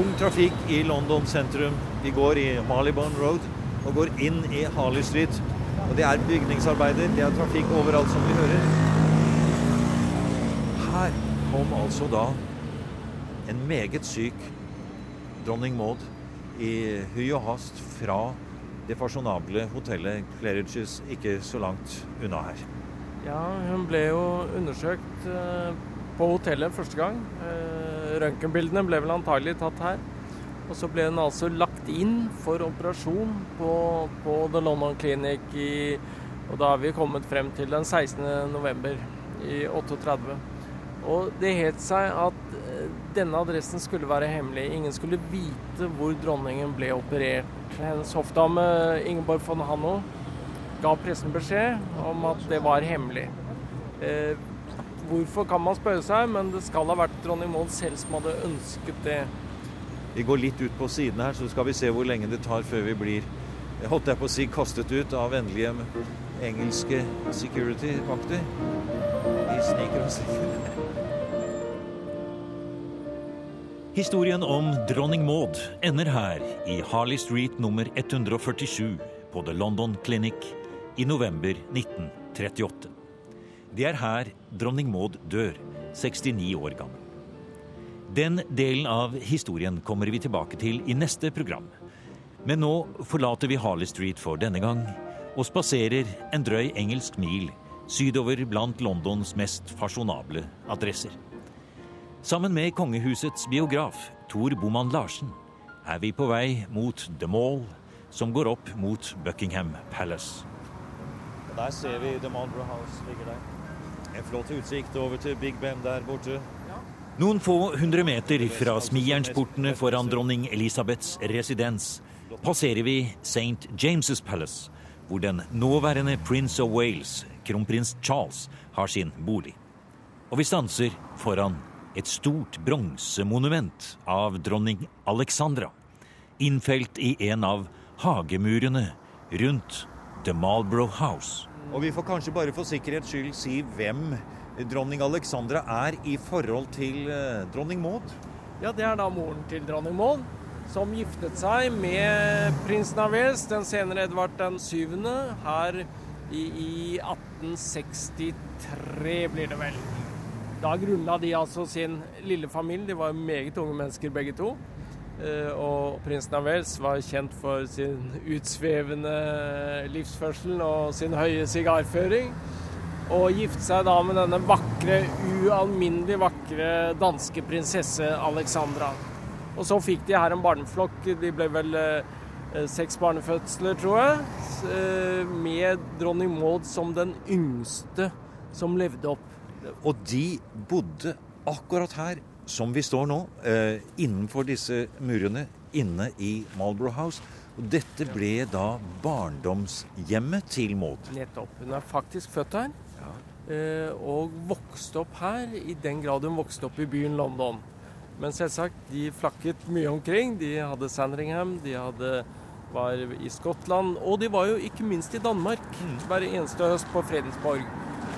tung trafikk i London sentrum. Vi går i Malibon Road og går inn i Harley Street. Og det er bygningsarbeider, det er trafikk overalt, som vi hører. Her kom altså da en meget syk dronning Maud i hui og hast fra det fasjonable hotellet Claridges ikke så langt unna her. Ja, hun ble jo undersøkt eh, på hotellet første gang. Eh, røntgenbildene ble vel antagelig tatt her. Og så ble hun altså lagt inn for operasjon på, på The London Clinic i Og da har vi kommet frem til den 16. november i 38. Og det het seg at eh, denne adressen skulle være hemmelig. Ingen skulle vite hvor dronningen ble operert. Hennes hoffdame Ingeborg von Hanno ga pressen beskjed om at det var hemmelig. Hvorfor kan man spørre seg, men det skal ha vært dronning Maud selv som hadde ønsket det. Vi går litt ut på siden her, så skal vi se hvor lenge det tar før vi blir holdt jeg på å si kastet ut av vennlige engelske security-vakter. De sniker oss ikke. Historien om dronning Maud ender her, i Harley Street nummer 147 på The London Clinic i november 1938. Det er her dronning Maud dør, 69 år gammel. Den delen av historien kommer vi tilbake til i neste program. Men nå forlater vi Harley Street for denne gang og spaserer en drøy engelsk mil sydover blant Londons mest fasjonable adresser. Sammen med kongehusets biograf Tor Boman Larsen er vi på vei mot The Mall, som går opp mot Buckingham Palace. Der ser vi The Marlborough House ligger der. En flott utsikt over til Big Ben der borte. Noen få hundre meter fra smijernsportene foran dronning Elisabeths residens passerer vi St. James' Palace, hvor den nåværende Prince of Wales, kronprins Charles, har sin bolig. Og vi stanser foran et stort bronsemonument av dronning Alexandra, innfelt i en av hagemurene rundt The Marlborough House. Og vi får kanskje bare for sikkerhets skyld si hvem dronning Alexandra er i forhold til eh, dronning Maud. Ja, det er da moren til dronning Maud, som giftet seg med prinsen av den senere Edvard den syvende, her i, i 1863, blir det vel. Da grunnla de altså sin lille familie. De var meget unge mennesker begge to. Eh, Og prinsen av Wales var kjent for sin utsvevende livsførsel og sin høye sigarføring. Og gifte seg da med denne vakre, ualminnelig vakre danske prinsesse Alexandra. Og så fikk de her en barneflokk. De ble vel eh, seks barnefødsler, tror jeg. eh, Med dronning Maud som den yngste som levde opp. Og de bodde akkurat her som vi står nå, eh, innenfor disse murene inne i Marlborough House. Og dette ble da barndomshjemmet til Maud. Nettopp. Hun er faktisk født her. eh, Og vokste opp her i den grad hun vokste opp i byen London. Men selvsagt, de flakket mye omkring. De hadde Sandringham, de hadde, var i Skottland, og de var jo ikke minst i Danmark hver eneste høst på Fredensborg.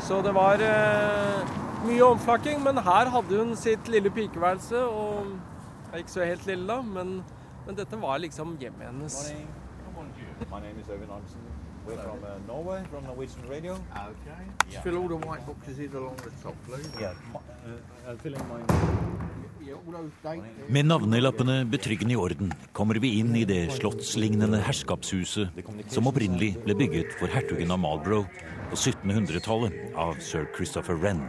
Så det var eh, mye omflakking, men her hadde hun sitt lille pikeværelse, og er ikke så helt lille da, men, men dette var liksom hjemmet hennes. My name is Øyvind Hansen. We're from uh, Norway, from Norwegian Radio. Okay. Fill all the white boxes in along the top, please. Yeah, uh, I'll fill in my... Yeah, all those dates. Med navnelappene betryggende i orden kommer vi inn i det slottslignende herskapshuset som opprinnelig ble bygget for hertugen av Marlborough på 1700-tallet av sir Christopher Wren.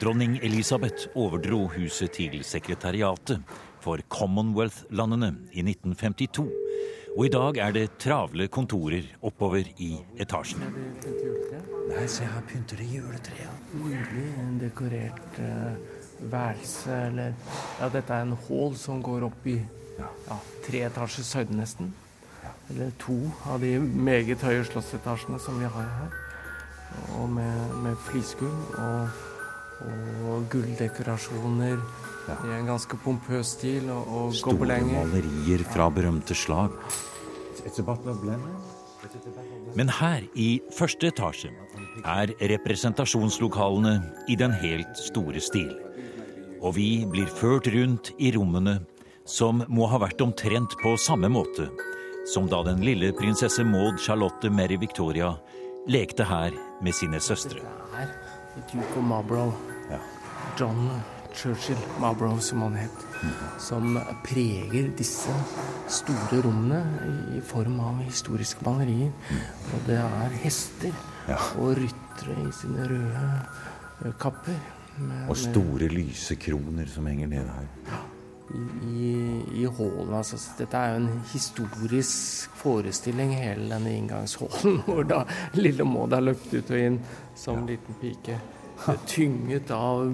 Dronning Elisabeth overdro huset til sekretariatet for Commonwealth-landene i 1952. Og i dag er det travle kontorer oppover i etasjene. Nei, se her pynter de juletreet. Nydelig dekorert uh, værelse, eller Ja, dette er en hall som går opp i ja, tre etasjers høyde, nesten. Eller to av de meget høye slottsetasjene som vi har her. Og med, med flisgulv og, og gulldekorasjoner i en ganske pompøs stil, og, og Store malerier fra berømte slag. Men her, i første etasje, er representasjonslokalene i den helt store stil. Og vi blir ført rundt i rommene som må ha vært omtrent på samme måte som da den lille prinsesse Maud Charlotte Mary Victoria lekte her med sine søstre. Det er Duke of Marlborough. Ja. John Churchill Marlborough, som han het. Som preger disse store rommene i form av historiske malerier. Og det er hester Ja. og ryttere i sine røde kapper. Med, Og store lysekroner som henger nede her. i, i, i hallen. Altså, dette er jo en historisk forestilling, hele denne inngangshallen, hvor da lille Maud har løpt ut og inn som liten pike. Tynget av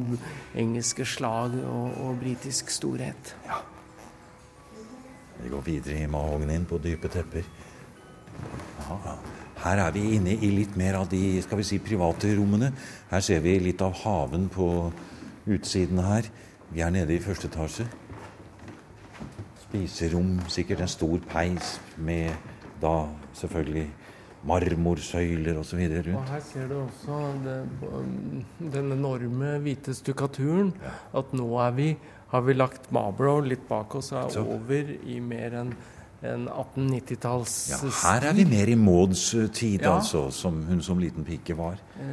engelske slag og, og britisk storhet. Vi går videre i mahognien på dype tepper. Ja, her er vi inne i litt mer av de skal vi si, private rommene. Her ser vi litt av haven på utsiden her. Vi er nede i første etasje. Spiserom, sikkert en stor peis med da selvfølgelig marmorsøyler osv. Og rundt. her ser du også det, den enorme hvite stukkaturen. At nå er vi, har vi lagt Marlborough litt bak oss og er Så- over i mer enn en 1890-talls Ja, her er vi mer i Mauds eh, tid, Ja. altså, som hun som liten pike var. Eh,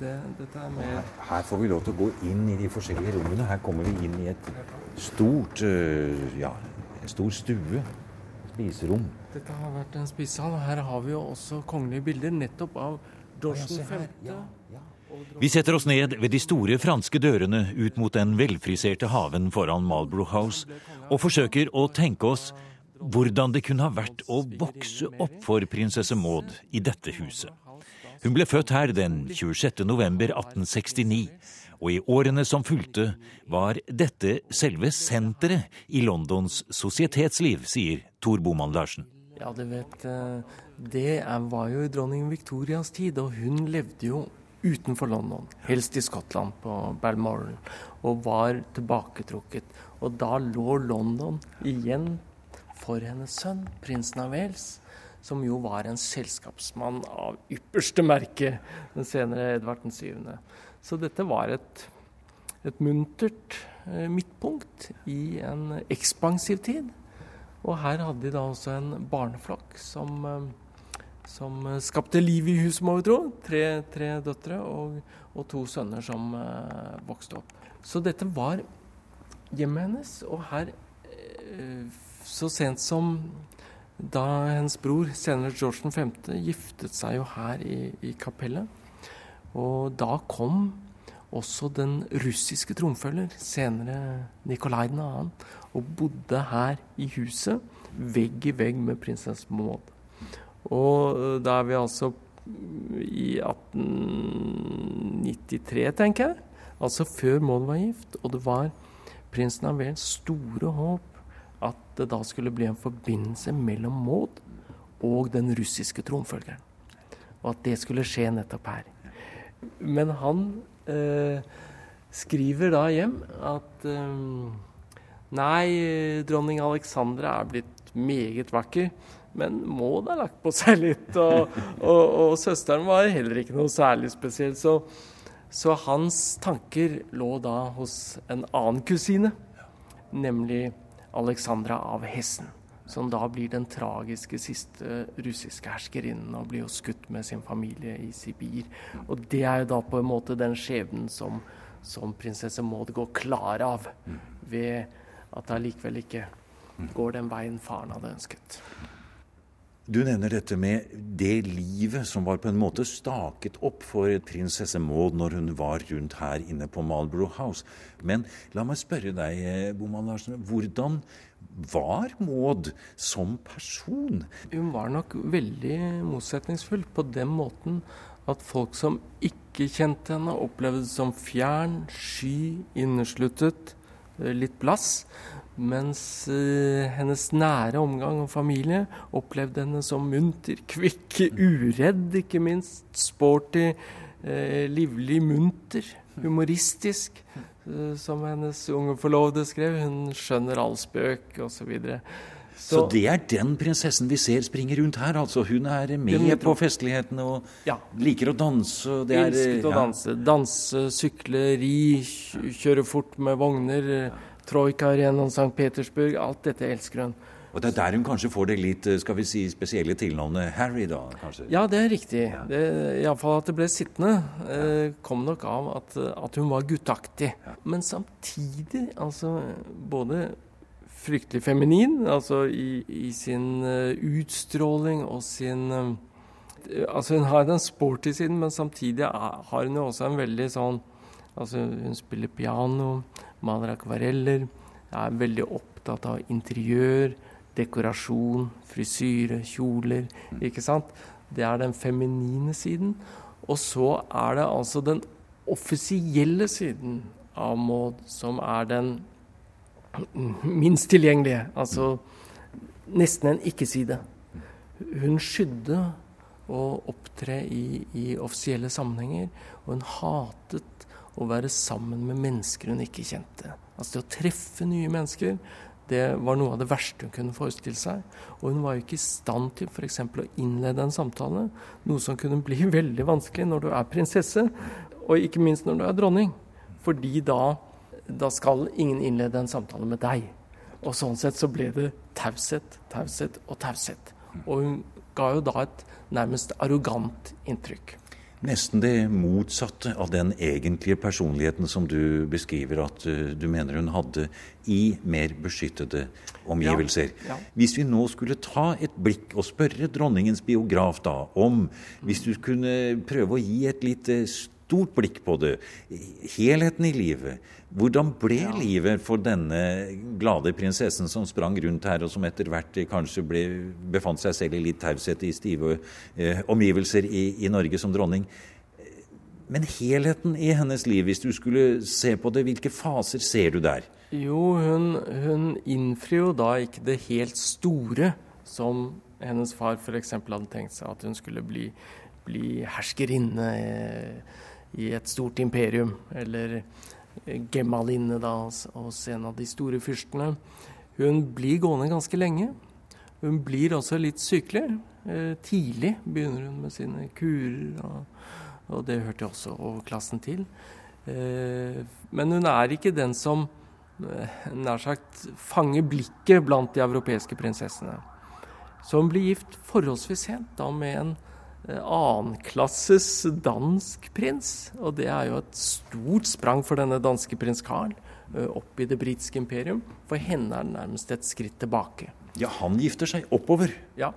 det, er Her, her får vi lov til å gå inn i de forskjellige rommene. Her kommer vi inn i et stort eh, ja, en stor stue. Spiserom. Dette har vært en spisehall. Her har vi jo også kongelige bilder nettopp av Dorsen se her. 5. Ja, Vi setter oss ned ved de store franske dørene ut mot den velfriserte haven foran Marlborough House og forsøker å tenke oss hvordan det kunne ha vært å vokse opp for prinsesse Maud i dette huset. Hun ble født her den 26. november 1869, og i årene som fulgte var dette selve senteret i Londons sosietetsliv, sier Tor Boman Larsen. Ja, du vet, eh, det var jo i dronning Victorias tid, og hun levde jo utenfor London, helst i Skottland, på Balmoral, og var tilbaketrukket. Og da lå London igjen for hennes sønn, prinsen av Wales, som jo var en selskapsmann av ypperste merke, den senere Edvard den 7. Så dette var et, et muntert eh, midtpunkt i en ekspansiv tid. Og her hadde de da også en barneflokk som, eh, som eh, skapte liv i huset, må vi tro. Tre, tre døtre og, og to sønner som vokste opp. Så dette var hjemmet hennes, og her så sent som da hennes bror, senere George 5., giftet seg jo her i, i kapellet. Og da kom også den russiske tronfølger, senere Nikolai 2., og bodde her i huset, vegg i vegg med prinsesse Maud. Og eh, da er vi altså i 1893, tenker jeg. Altså før Maud var gift. Og det var prinsen av Wales store håp at det da skulle bli en forbindelse mellom Maud og den russiske tronfølgeren. Og at det skulle skje nettopp her. Men han eh, skriver da hjem at eh, Nei, dronning Alexandra er blitt meget vakker, men Maud har lagt på seg litt. Og, og, og søsteren var heller ikke noe særlig spesiell. Så, så hans tanker lå da hos en annen kusine, nemlig Alexandra av Hessen. Som da blir den tragiske siste russiske herskerinnen og blir jo skutt med sin familie i Sibir. Og det er jo da på en måte den skjebnen som, som prinsesse Maud går klar av ved at det allikevel ikke går den veien faren hadde ønsket. Du nevner dette med det livet som var på en måte staket opp for prinsesse Maud når hun var rundt her inne på Marlborough House. Men la meg spørre deg, eh, Boman Larsen, hvordan var Maud som person? Hun var nok veldig motsetningsfull på den måten at folk som ikke kjente henne, opplevde det som fjern, sky, innesluttet, eh, litt blass. Mens eh, hennes nære omgang og familie opplevde henne som munter, kvikk, uredd, ikke minst. Sporty, eh, livlig, munter, humoristisk. Eh, som hennes unge forlovede skrev. Hun skjønner all spøk, osv. Så, så det er den prinsessen vi ser springe rundt her, altså. Hun er med på. Festlighetene og liker å danse. Det er, Elsket å ja. danse. Danse, sykle, ri, kj- kjøre fort med vogner. Troika Arenaen, St. Petersburg. Alt dette elsker hun. Og det er der hun kanskje får det litt skal vi si, spesielle tilnavnet Harry, da? kanskje? Ja, det er riktig. Ja. Iallfall at det ble sittende, eh, kom nok av at, at hun var guttaktig. Ja. Men samtidig, altså både fryktelig feminin, altså i, i sin uh, utstråling og sin uh, Altså hun har den sporty siden, men samtidig har hun jo også en veldig sånn Altså hun spiller piano, maler akvareller, er veldig opptatt av interiør dekorasjon, frisyre, kjoler. Ikke sant? Det er den feminine siden. Og så er det altså den offisielle siden av Maud som er den minst tilgjengelige. Altså nesten en ikke-side. Hun skydde å opptre i, i, offisielle sammenhenger, og hun hatet å være sammen med mennesker hun ikke kjente. Altså det å treffe nye mennesker det var noe av det verste hun kunne forestille seg. Og hun var jo ikke i stand til f.eks. å innlede en samtale, noe som kunne bli veldig vanskelig når du er prinsesse, og ikke minst når du er dronning. Fordi da, da skal ingen innlede en samtale med deg. Og sånn sett så ble det taushet, taushet og taushet. Og hun ga jo da et nærmest arrogant inntrykk. Nesten det motsatte av den egentlige personligheten som du beskriver at uh, du mener hun hadde i mer beskyttede omgivelser. Ja, ja. Hvis vi nå skulle ta et blikk og spørre dronningens biograf da om Hvis du kunne prøve å gi et lite stort blikk på det, helheten i livet hvordan ble ja. livet for denne glade prinsessen som sprang rundt her, og som etter hvert kanskje ble, befant seg selv i litt taushet i stive eh, omgivelser i, i, Norge som dronning? Men helheten i hennes liv, hvis du skulle se på det, hvilke faser ser du der? Jo, hun, hun innfrir jo da ikke det helt store som hennes far f.eks. hadde tenkt seg, at hun skulle bli, bli herskerinne i et stort imperium. Eller gemalinne da, hos en av de store fyrstene. Hun blir gående ganske lenge. Hun blir også litt sykelig. Eh, tidlig begynner hun med sine kurer, og, og det hørte også overklassen til. Eh, men hun er ikke den som eh, nær sagt fanger blikket blant de europeiske prinsessene. Så hun blir gift forholdsvis sent, da med en Eh, annenklasses dansk prins. Og det er jo et stort sprang for denne danske prins Carl eh, opp i det britiske imperium. For henne er det nærmest et skritt tilbake. Ja, han gifter seg oppover. Ja,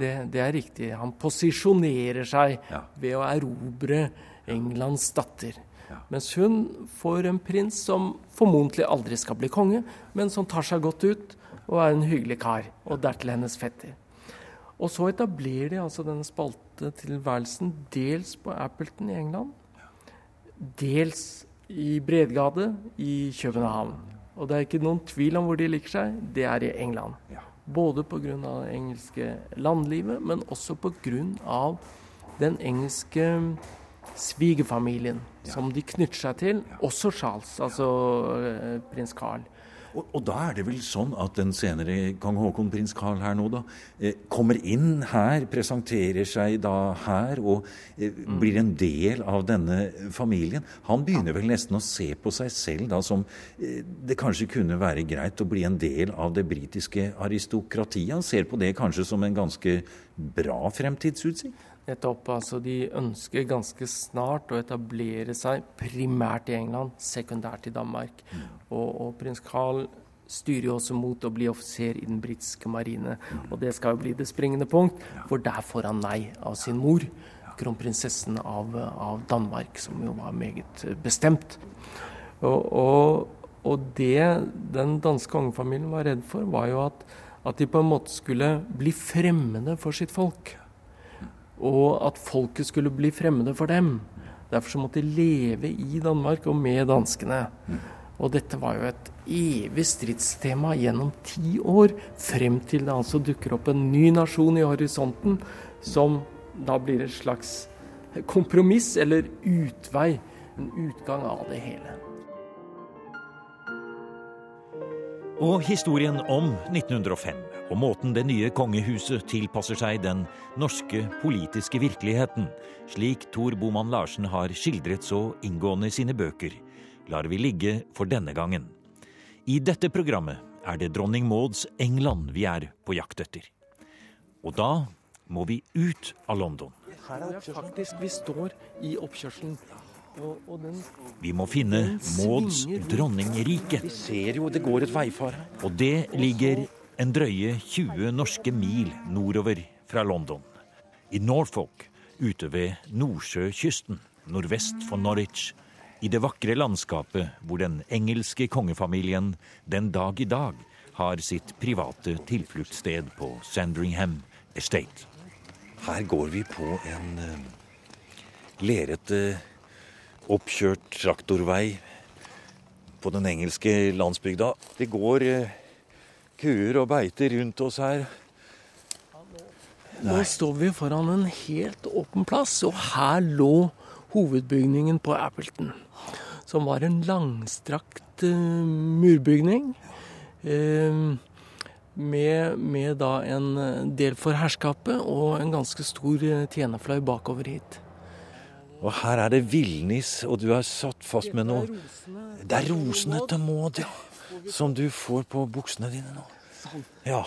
det, det er riktig. Han posisjonerer seg ja. ved å erobre Englands datter. Ja. Mens hun får en prins som formodentlig aldri skal bli konge, men som tar seg godt ut og er en hyggelig kar. Og dertil hennes fetter. Og så etablerer de altså denne spaltetilværelsen dels på Appleton i England, dels i Bredgade i København. Og det er ikke noen tvil om hvor de liker seg. Det er i England. Både pga. det engelske landlivet, men også pga. den engelske svigerfamilien som de knytter seg til. Også Charles, altså eh, prins Carl. Og, og, da er det vel sånn at den senere kong Haakon, prins Carl her nå, da, eh, kommer inn her, presenterer seg da her og eh, mm. blir en del av denne familien. Han begynner vel nesten å se på seg selv da som eh, det kanskje kunne være greit å bli en del av det britiske aristokratiet. Han ser på det kanskje som en ganske bra fremtidsutsikt? Nettopp. altså De ønsker ganske snart å etablere seg primært i England, sekundært i Danmark. Mm. Og, og, prins Carl styrer jo også mot å bli offiser i den britiske marine. Mm. Og det skal jo bli det springende punkt, for der får han nei av sin mor. Kronprinsessen av, av Danmark, som jo var meget bestemt. Og, og, og det den danske kongefamilien var redd for, var jo at, at de på en måte skulle bli fremmede for sitt folk og at folket skulle bli fremmede for dem. Derfor så måtte de leve i Danmark og med danskene. Og dette var jo et evig stridstema gjennom ti år, frem til det altså dukker opp en ny nasjon i horisonten, som da blir et slags kompromiss eller utvei, en utgang av det hele. Og historien om 1905 og måten det nye kongehuset tilpasser seg den norske politiske virkeligheten, slik Tor Boman Larsen har skildret så inngående i sine bøker, lar vi ligge for denne gangen. I dette programmet er det dronning Mauds England vi er på jakt etter. Og da må vi ut av London. Her er faktisk Vi står i oppkjørselen. Og, og den Vi må finne Mauds dronningrike. Vi ser jo det går et veifar her. Og det ligger en drøye 20 norske mil nordover fra London. I Norfolk, ute ved Nordsjøkysten, nordvest for Norwich. I det vakre landskapet hvor den engelske kongefamilien den dag i dag har sitt private tilfluktssted på Sandringham Estate. Her går vi på en uh, lerete, oppkjørt traktorvei på den engelske landsbygda. Det går uh, kuer og beiter rundt oss her. Nå står vi foran en helt åpen plass, og her lå hovedbygningen på Appleton. Som var en langstrakt uh, murbygning. Uh, med, med, da en del for herskapet og en ganske stor tjenerfløy bakover hit. Og her er det villnis, og du er satt fast med noe Det er rosene til Maud, ja. Som du får på buksene dine nå. Ja.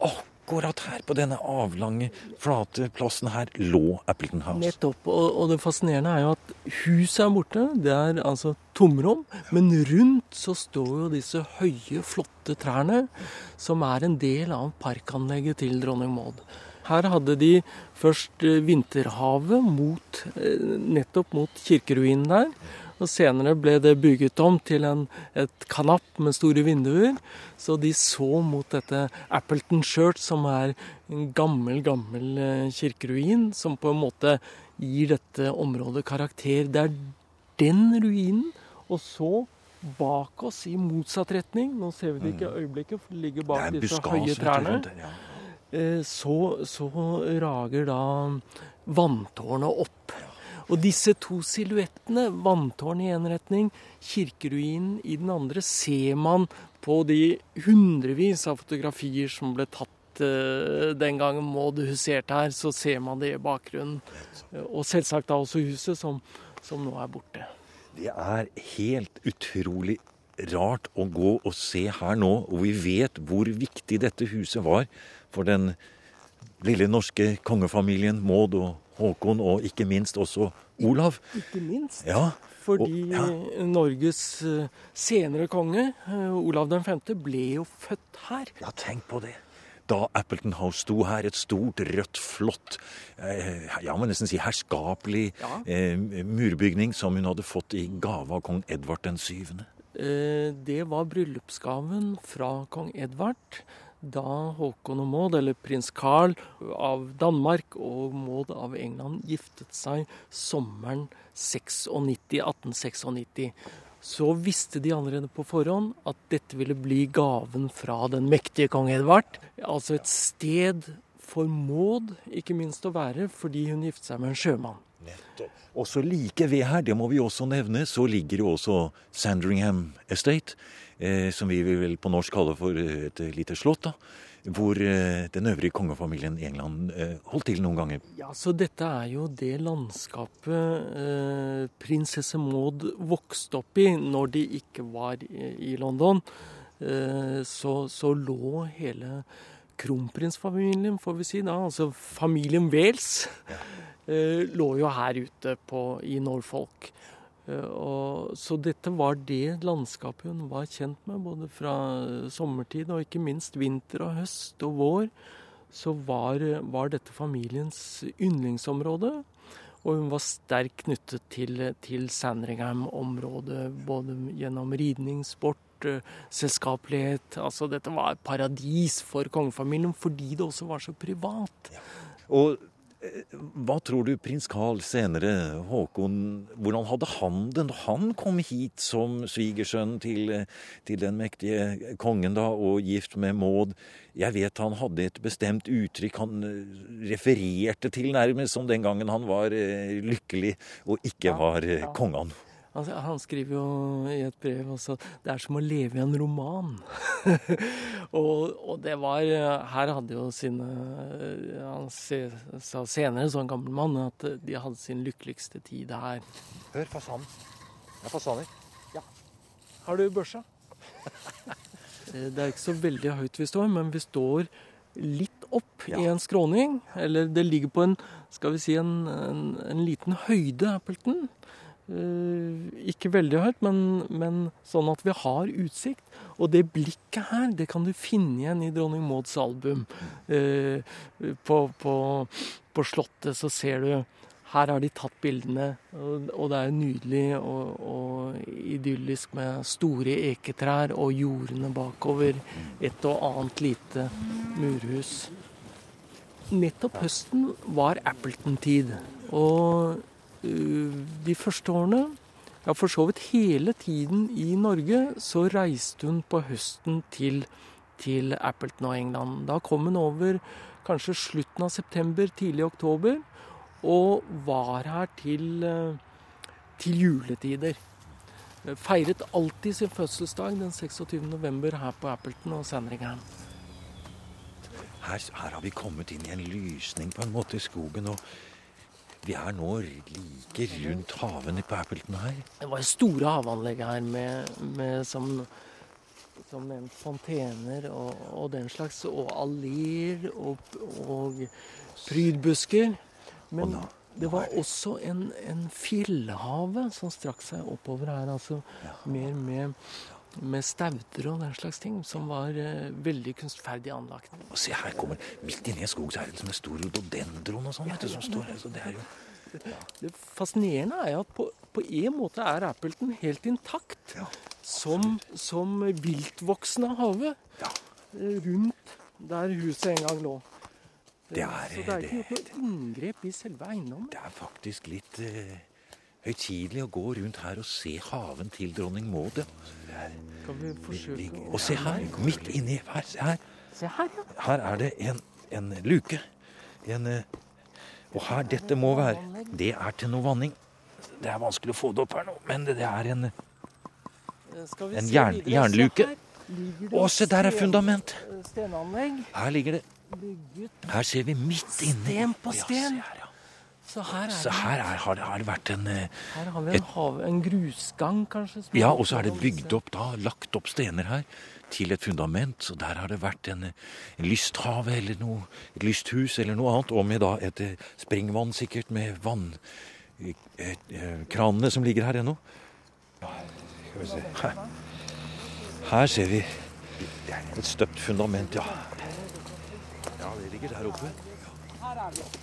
Akkurat her, på denne avlange, flate plassen her, lå Appleton House. Nettopp. Og, og, det fascinerende er jo at huset er borte. Det er altså tomrom. Men rundt så står jo disse høye, flotte trærne, som er en del av parkanlegget til dronning Maud. Her hadde de først vinterhavet mot, nettopp mot kirkeruinen der. Og Senere ble det bygget om til en, et kanapp med store vinduer. Så de så mot dette Appleton Church, som er en gammel, gammel kirkeruin, som på en måte gir dette området karakter. Det er den ruinen. Og så bak oss i motsatt retning, nå ser vi det ikke i øyeblikket, for det ligger bak det disse høye trærne, så, så rager da vanntårnet opp. Og disse to silhuettene, vanntårnet i én retning, kirkeruinen i den andre, ser man på de hundrevis av fotografier som ble tatt uh, den gangen Maud huserte her. Så ser man det i bakgrunnen. Og selvsagt da også huset, som, som nå er borte. Det er helt utrolig rart å gå og se her nå, og vi vet hvor viktig dette huset var for den lille norske kongefamilien Maud og Håkon, og ikke minst også Olav. Ikke minst. Ja, Fordi og, ja. Norges eh, senere konge, eh, Olav den 5., ble jo født her. Ja, tenk på det. Da Appleton House sto her, et stort, rødt, flott, eh, ja, må nesten si herskapelig Ja. eh, murbygning som hun hadde fått i gave av kong Edvard den syvende. Eh, Det var bryllupsgaven fra kong Edvard da Håkon og Maud, eller prins Carl av Danmark og Maud av England, giftet seg sommeren 96, 1896. Så visste de allerede på forhånd at dette ville bli gaven fra den mektige kong Edvard. Altså et sted for Maud, ikke minst å være, fordi hun giftet seg med en sjømann. Og så like ved her, det må vi også nevne, så ligger jo også Sandringham Estate, eh, som vi vil på norsk kalle for et lite slott, da. Hvor eh, den øvrige kongefamilien i England eh, holdt til noen ganger. Ja, så dette er jo det landskapet eh, prinsesse Maud vokste opp i når de ikke var i, i London. Eh, så, så lå hele kronprinsfamilien, får vi si da, altså familien Wales, ja. lå jo her ute på, i Norfolk. Eh, Og, så dette var det landskapet hun var kjent med, både fra sommertid og ikke minst vinter og høst og vår. Så var, var dette familiens yndlingsområde. Og hun var sterkt knyttet til, til Sandringham-området, både gjennom ridning, sport, eh, selskapelighet. Altså dette var et paradis for kongefamilien fordi det også var så privat. Og eh, hva tror du prins Carl senere, Håkon, hvordan hadde han det når han kom hit som svigersønn til, til den mektige kongen da, og gift med Maud? Jeg vet han hadde et bestemt uttrykk han eh, refererte til nærmest som den gangen han var eh, lykkelig og ikke Ja, var ja. kongen. Altså, han skriver jo i et brev også det er som å leve i en roman. og, og det var Her hadde jo sine Han se, sa senere, som gammel mann, at de hadde sin lykkeligste tid her. Hør fasanen. Det er fasaner. Har du børsa? Eh, Det er ikke så veldig høyt vi står, men vi står litt opp Ja. i en skråning. Eller det ligger på en, skal vi si, en, en, en liten høyde, Appleton. Eh, ikke veldig høyt, men, men sånn at vi har utsikt. Og det blikket her, det kan du finne igjen i dronning Mauds album. Eh, på, på, på Slottet så ser du her har de tatt bildene, og, det er nydelig og, og idyllisk med store eketrær og jordene bakover. Et og annet lite murhus. Nettopp høsten var Appleton-tid. Og de første årene, ja for så vidt hele tiden i Norge, så reiste hun på høsten til, til Appleton og England. Da kom hun over kanskje slutten av september, tidlig oktober og var her til, eh, til juletider. Eh, Feiret alltid sin fødselsdag den 26. november her på Appleton og Sandringham. Her, her har vi kommet inn i en lysning på en måte i skogen, og vi er nå like rundt havene på Appleton her. Det var store havanlegg her med, med som, som nevnt fontener og, og den slags, og alleer og, og prydbusker. Men nå- det var også en, en fjellhave som strakk seg oppover her, altså mer med, med stauder og den slags ting, som var uh, veldig kunstferdig anlagt. Og se, her kommer Midt inni en skog så er det som en stor rhododendron og sånn, Ja, ja, som står her. Så det jo Det fascinerende er jo at på, på en måte er Appleton helt intakt som, som viltvoksende hage Ja. eh, rundt der huset en gang lå. Det er- Så det er ikke noe inngrep i selve eiendommen. Det er faktisk litt eh, høytidelig å gå rundt her og se haven til dronning Maud. Og se her, midt inni her, se her. Her, er det en, en luke. En, eh, og her, dette må være Det er til noe vanning. Det er vanskelig å få det opp her nå, men det, er en Eh, En jern- jernluke. Å, se der er fundament! eh, Her ligger det Her ser vi midt inni. Sten på sten. ja, se her, ja. Så her er Så her er, har, det, har det vært en eh, Her har vi en, hav, en grusgang, kanskje. Ja, og så er det bygd opp da, lagt opp stener her til et fundament. Så der har det vært en, en lysthave eller noe, et lysthus eller noe annet. Og med da et eh, springvann sikkert med vann... eh, som ligger her ennå. Skal vi se. Her. her ser vi et støpt fundament, ja. Ja, det ligger der oppe.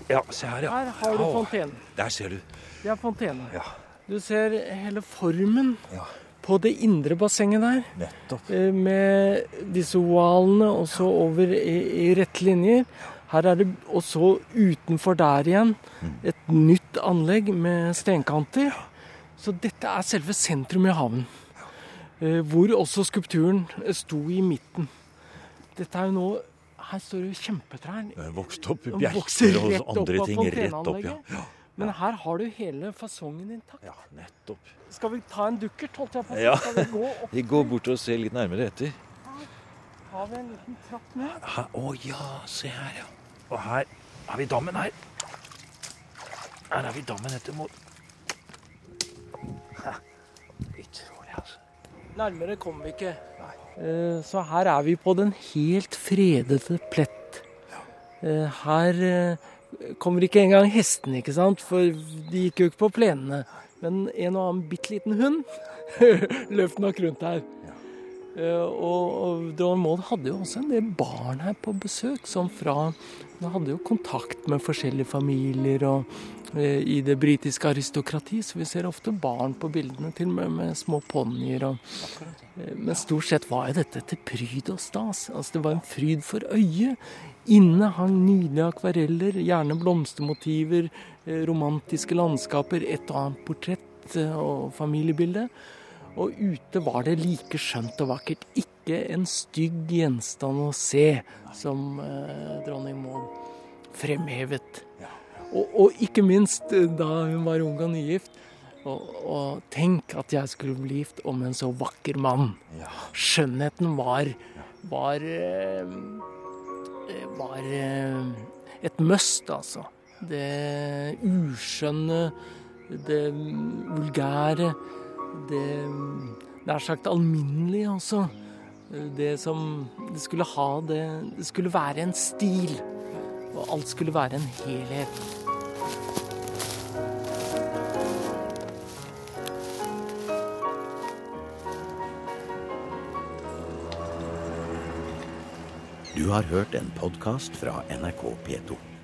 Ja, se her, ja. Her har du Au, fontenen. Der ser du. Det er fontene. Ja, Du ser hele formen ja. på det indre bassenget der. Nettopp. eh, Med disse ovalene og så over i, i rette linjer. Her er det også utenfor der igjen et nytt anlegg med stenkanter. Så dette er selve sentrum i haven. Eh, Hvor også skulpturen sto i midten. Dette er jo nå Her står det jo kjempetrær. Det er Vokst opp i bjerker og andre ting rett opp. Ja. Ja. Men her har du hele fasongen intakt. ja, nettopp. Skal vi ta en dukkert, holdt jeg på? Ja. Skal vi gå opp? Vi går bort og ser litt nærmere etter. Har vi en liten trapp ned? Å å ja, se her, ja. Og her har vi dammen her. Her har vi dammen etter mot Utrolig, altså. Nærmere kommer vi ikke. Eh, Så her er vi på den helt fredede plett. Eh, Her eh, kommer ikke engang hestene, ikke sant? For de gikk jo ikke på plenene. Men en og annen bitte liten hund løp nok rundt her. Eh, Og, og dronning Maud hadde jo også en del barn her på besøk, som fra Hun hadde jo kontakt med forskjellige familier og eh, i det britiske aristokrati, så vi ser ofte barn på bildene, til og med med små ponnier. Eh, Men stort sett var jo dette til pryd og stas. Altså Det var en fryd for øyet. Inne hang nydelige akvareller, gjerne blomstermotiver, eh, romantiske landskaper, et og annet portrett eh, og familiebilde. Og ute var det like skjønt og vakkert. Ikke en stygg gjenstand å se, som eh, dronning Maud fremhevet. Og, og ikke minst eh, da hun var ung og nygift. Og, og tenk at jeg skulle bli gift om en så vakker mann. Ja. Skjønnheten var var eh, var eh, et must, altså. Det uskjønne, det vulgære, det nær sagt alminnelige også. Det som Det skulle ha det Det skulle være en stil. Og alt skulle være en helhet. Du har hørt en podkast fra NRK P2.